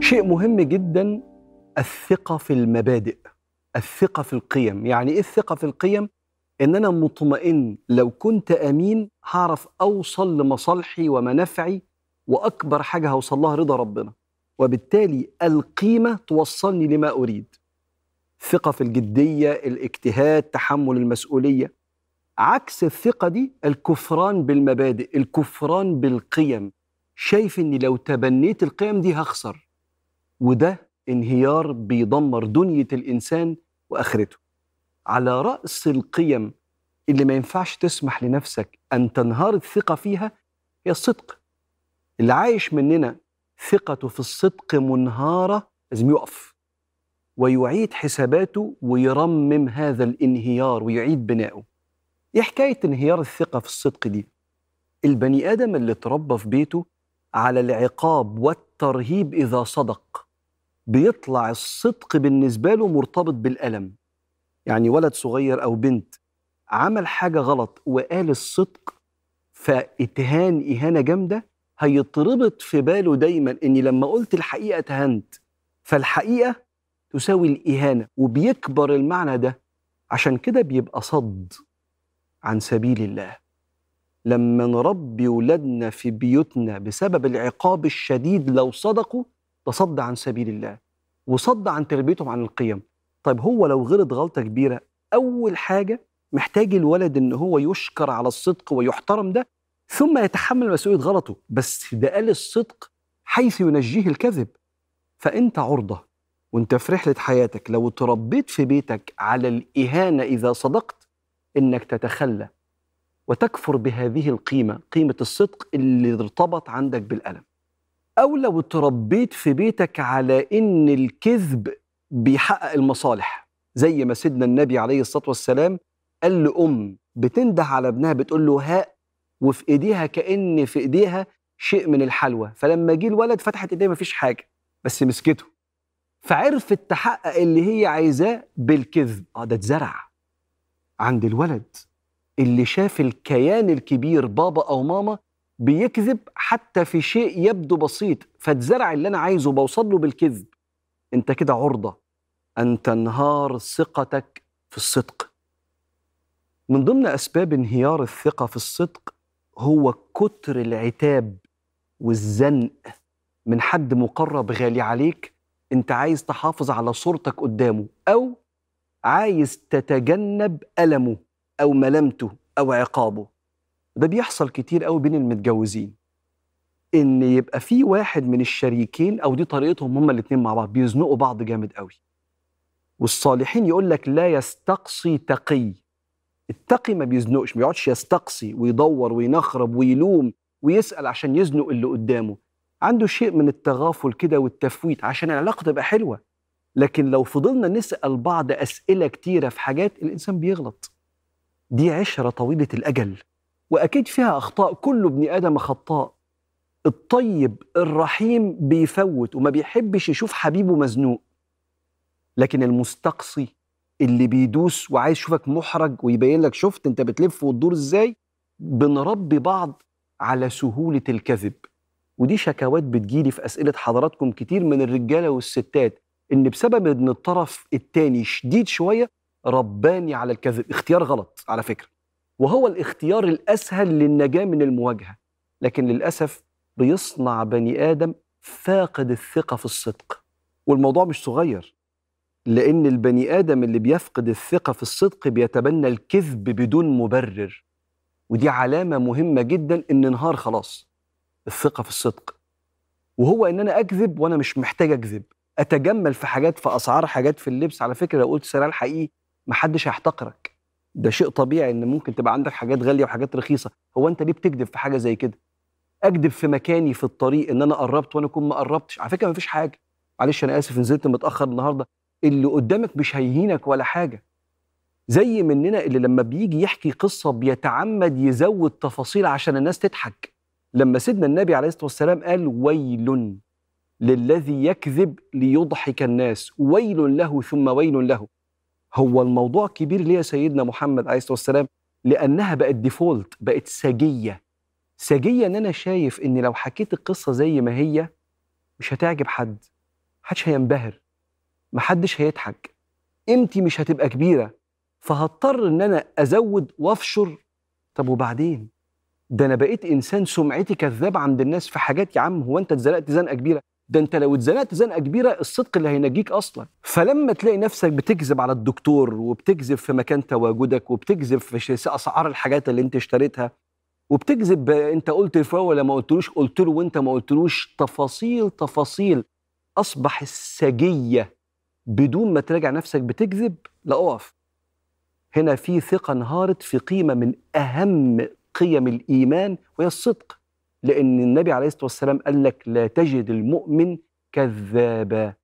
شيء مهم جدا الثقة في المبادئ الثقة في القيم. يعني إيه الثقة في القيم؟ إن أنا مطمئن لو كنت أمين هعرف أوصل لمصالحي ومنافعي وأكبر حاجة هوصل لها رضا ربنا. وبالتالي القيمة توصلني لما أريد. ثقة في الجدية الاجتهاد تحمل المسؤولية. عكس الثقة دي الكفران بالمبادئ الكفران بالقيم. شايف إني لو تبنيت القيم دي هخسر. وده انهيار بيدمر دنيا الإنسان وآخرته. على رأس القيم اللي ما ينفعش تسمح لنفسك أن تنهار الثقة فيها هي الصدق. اللي عايش مننا ثقته في الصدق منهارة لازم يقف. ويعيد حساباته ويرمم هذا الانهيار ويعيد بنائه. إيه حكاية انهيار الثقة في الصدق دي؟ البني آدم اللي اتربى في بيته على العقاب والترهيب إذا صدق بيطلع الصدق بالنسبة له مرتبط بالألم. يعني ولد صغير أو بنت عمل حاجة غلط وقال الصدق فإتهان إهانة جامدة هيتربط في باله دايما إني لما قلت الحقيقة اتهنت فالحقيقة تساوي الإهانة وبيكبر المعنى ده. عشان كده بيبقى صد. عن سبيل الله. لما نربي ولادنا في بيوتنا بسبب العقاب الشديد لو صدقوا ده صد عن سبيل الله وصد عن تربيتهم عن القيم. طيب هو لو غلط غلطة كبيرة أول حاجة محتاج الولد إن هو يشكر على الصدق ويحترم ده ثم يتحمل مسؤولية غلطه. بس ده قال الصدق حيث ينجيه الكذب. فأنت عرضة وأنت في رحلة حياتك لو تربيت في بيتك على الإهانة إذا صدقت إنك تتخلى وتكفر بهذه القيمة قيمة الصدق اللي ارتبط عندك بالألم. أو لو تربيت في بيتك على إن الكذب بيحقق المصالح. زي ما سيدنا النبي عليه الصلاة والسلام قال لأم بتنده على ابنها بتقول له هاء وفي إيديها كأن في إيديها شيء من الحلوى. فلما جه الولد فتحت ايديها مفيش حاجة بس مسكته. فعرفت تحقق اللي هي عايزاه بالكذب. آه ده اتزرع. عند الولد اللي شاف الكيان الكبير بابا أو ماما بيكذب حتى في شيء يبدو بسيط فاتزرع اللي أنا عايزه بوصل له بالكذب. أنت كده عرضة. ان تنهار ثقتك في الصدق. من ضمن أسباب انهيار الثقة في الصدق هو كتر العتاب والزنق. من حد مقرب غالي عليك أنت عايز تحافظ على صورتك قدامه أو عايز تتجنب ألمه أو ملامته أو عقابه. ده بيحصل كتير قوي بين المتجوزين. إن يبقى في واحد من الشريكين أو دي طريقتهم هما الاتنين مع بعض بيزنقوا بعض جامد قوي والصالحين يقول لك لا يستقصي تقي. التقي ما بيزنقش ما يقعدش يستقصي ويدور وينخرب ويلوم ويسأل عشان يزنق اللي قدامه. عنده شيء من التغافل كده والتفويت عشان العلاقة تبقى حلوة. لكن لو فضلنا نسأل بعض أسئلة كتيرة في حاجات الإنسان بيغلط. دي عشرة طويلة الأجل وأكيد فيها أخطاء. كل ابن آدم خطاء. الطيب الرحيم بيفوت وما بيحبش يشوف حبيبه مزنوق. لكن المستقصي اللي بيدوس وعايز يشوفك محرج ويبين لك شفت أنت بتلف وتدور إزاي بنربي بعض على سهولة الكذب. ودي شكاوات بتجيلي في أسئلة حضراتكم كتير من الرجالة والستات. إن بسبب إن الطرف التاني شديد شوية رباني على الكذب. اختيار غلط على فكرة. وهو الاختيار الأسهل للنجاة من المواجهة. لكن للأسف بيصنع بني آدم فاقد الثقة في الصدق. والموضوع مش صغير. لأن البني آدم اللي بيفقد الثقة في الصدق بيتبنى الكذب بدون مبرر. ودي علامة مهمة جدا إن انهار خلاص. الثقة في الصدق. وهو إن أنا أكذب وأنا مش محتاج أكذب. أتجمل في حاجات في أسعار حاجات في اللبس. على فكرة لو قلت سعرها الحقيقي محدش هيحتقرك. ده شيء طبيعي إن ممكن تبقى عندك حاجات غالية وحاجات رخيصة. هو أنت ليه بتكذب في حاجة زي كده؟ أكذب في مكاني في الطريق إن أنا قربت وأنا أكون ما قربتش. على فكرة مفيش حاجة. معلش أنا آسف نزلت متأخر النهارده. اللي قدامك مش هيهينك ولا حاجة. زي مننا اللي لما بيجي يحكي قصة بيتعمد يزود تفاصيل عشان الناس تضحك. لما سيدنا النبي عليه الصلاة والسلام قال ويل للذي يكذب ليضحك الناس. ويل له ثم ويل له. هو الموضوع كبير ليه سيدنا محمد عليه الصلاة والسلام؟ لأنها بقت ديفولت بقت سجية. سجية إن أنا شايف إن لو حكيت القصة زي ما هي مش هتعجب حد. محدش هينبهر. محدش هيضحك. قيمتي مش هتبقى كبيرة. فهضطر إن أنا أزود وأفشر. طب وبعدين؟ ده أنا بقيت إنسان سمعتي كذاب عند الناس في حاجات يا عم هو أنت اتزنقت زنقة كبيرة؟ ده انت لو اتزنقت زنقة كبيرة الصدق اللي هينجيك أصلا. فلما تلاقي نفسك بتكذب على الدكتور وبتكذب في مكان تواجدك وبتكذب في أسعار الحاجات اللي انت اشتريتها وبتكذب انت قلت لفلان ولا ما قلتلوش قلت له وانت ما قلتلوش تفاصيل تفاصيل. أصبح السجية بدون ما تراجع نفسك بتكذب لا أقف. هنا في ثقة انهارت في قيمة من أهم قيم الإيمان وهي الصدق. لأن النبي عليه الصلاة والسلام قال لك لا تجد المؤمن كذابا.